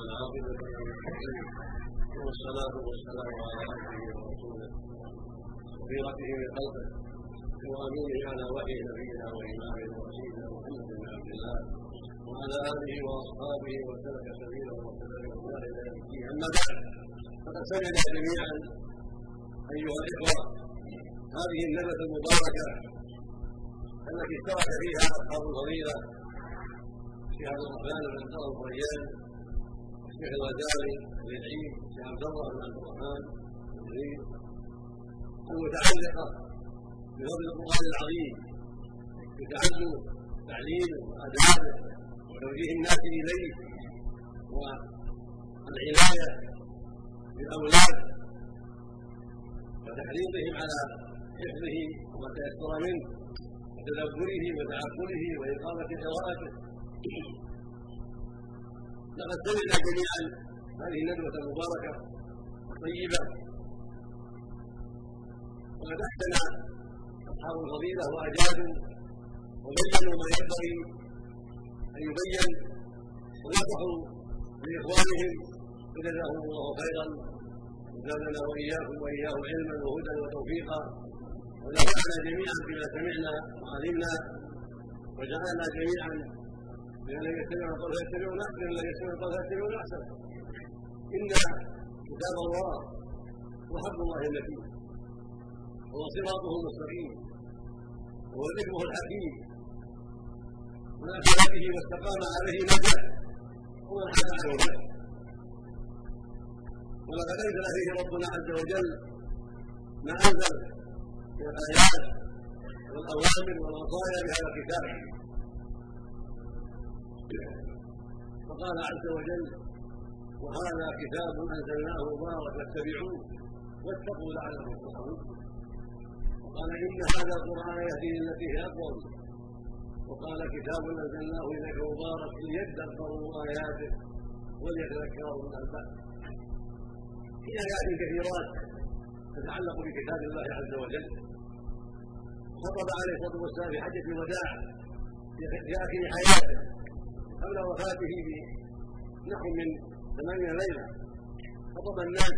والعاقبة للمتقين والصلاة والسلام على عبده ورسوله وخيرته من خلقه وأمينه على وحي نبينا وامامنا ورسولنا محمد بن عبد الله وعلى آله وأصحابه وسلك سبيله وسلم إلى يوم الدين. أما بعد فقد سمعنا جميعا أيها الإخوة هذه الندبه المباركة التي اشترك فيها اصحاب الفضيله الشيخ عبد الرحمن بن عبد الريان. الشيخ الغزالي العيد الشيخ عبد الله بن عبد الرحمن العيد المتعلقه بفضل القرآن العظيم بتعلم تعليمه وادابه وتوجيه الناس إليه والعناية بالأولاد وتحريضهم على حفظه وما تيسر منه وتدبره وتعقله وإقامة قراءته لقد سمعنا جميعا. هذه الندوه المباركه الطيبه وقد احسن أصحاب الفضيله واجادوا وبينوا ما ينبغي أن يبين ونصحوا لإخوانهم. فجزاهم الله خيرا. وزادنا وإياكم وإياهم علما وهدى وتوفيقا. ونفعنا جميعا بما سمعنا وعلمنا. وجعلنا جميعا من الذين يستمعون القول فيتبعون احسن الذين يستمعون القول فيتبعون احسن إن كتاب الله وحق الله المتين هو صراطه المستقيم هو ذكره الحكيم. من اتى به واستقام عليه نجا ومن حاد عنه نجا ولقد انزل فيه ربنا عز وجل ما انزل من الايات والأوامر والوصايا بهذا الكتاب. فقال عز وجل وهذا كتاب أنزلناه مبارك فاتبعوه واتقوا لعلكم ترحمون وقال إن هذا القرآن يهدي للتي هي أقوم. وقال كتاب أنزلناه إليك مبارك ليدبروا آياته وليتذكروا من الألباب. في آيات كثيرات تتعلق بكتاب الله عز وجل. خطب عليه الصلاة والسلام في حجة الوداع في آخر حياته. قبل وفاته بنحو من ثمانين ليلة. خطب الناس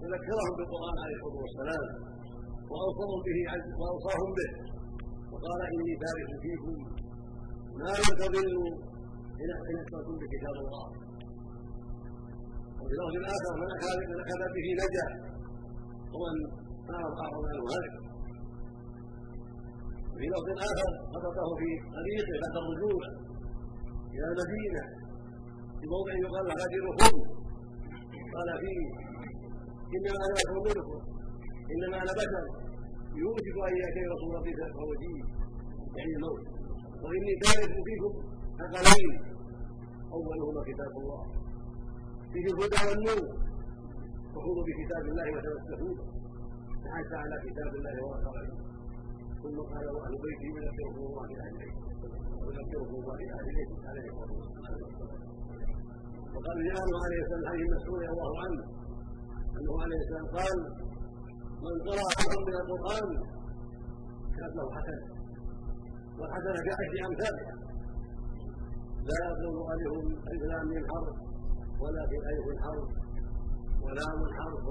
وذكرهم بالقرآن عليه الصلاة والسلام وأوصاهم به وأوصاهم به. وقال إني تارك فيكم. ما لم تضلوا إن أحسنتم بكتاب الله. وفي لفظ آخر من أخذ به نجا. ومن صار اعظم عنه هلك وفي لفظ آخر خطبه في طريقه بعد الرجوع إلى المدينة في موضع يقال غادر خذ قال فيه إنما أنا بشر منكم. إنما أنا بشر. يوشك أن يأتي رسول ربي فوجيه يعني الموت. وإني تارك فيكم اقلين أولهما كتاب الله. فيه الهدى والنور. فخذوا بكتاب الله وتمسكوه تعسى على كتاب الله ورسوله ثم قال وأهل بيتي يذكركم الله في أهل بيته. ويذكركم الله في أهل بيته. عليه الصلاة والسلام. وقال جاءه عليه السلام حديث مسعود رضي الله عنه. أنه عليه السلام قال من قرأ حرفا من القرآن كانت له حسنة والحسنة كعشر أمثالها لا يطلب ألف لام من حرف ولا في ألف حرف ولام حرف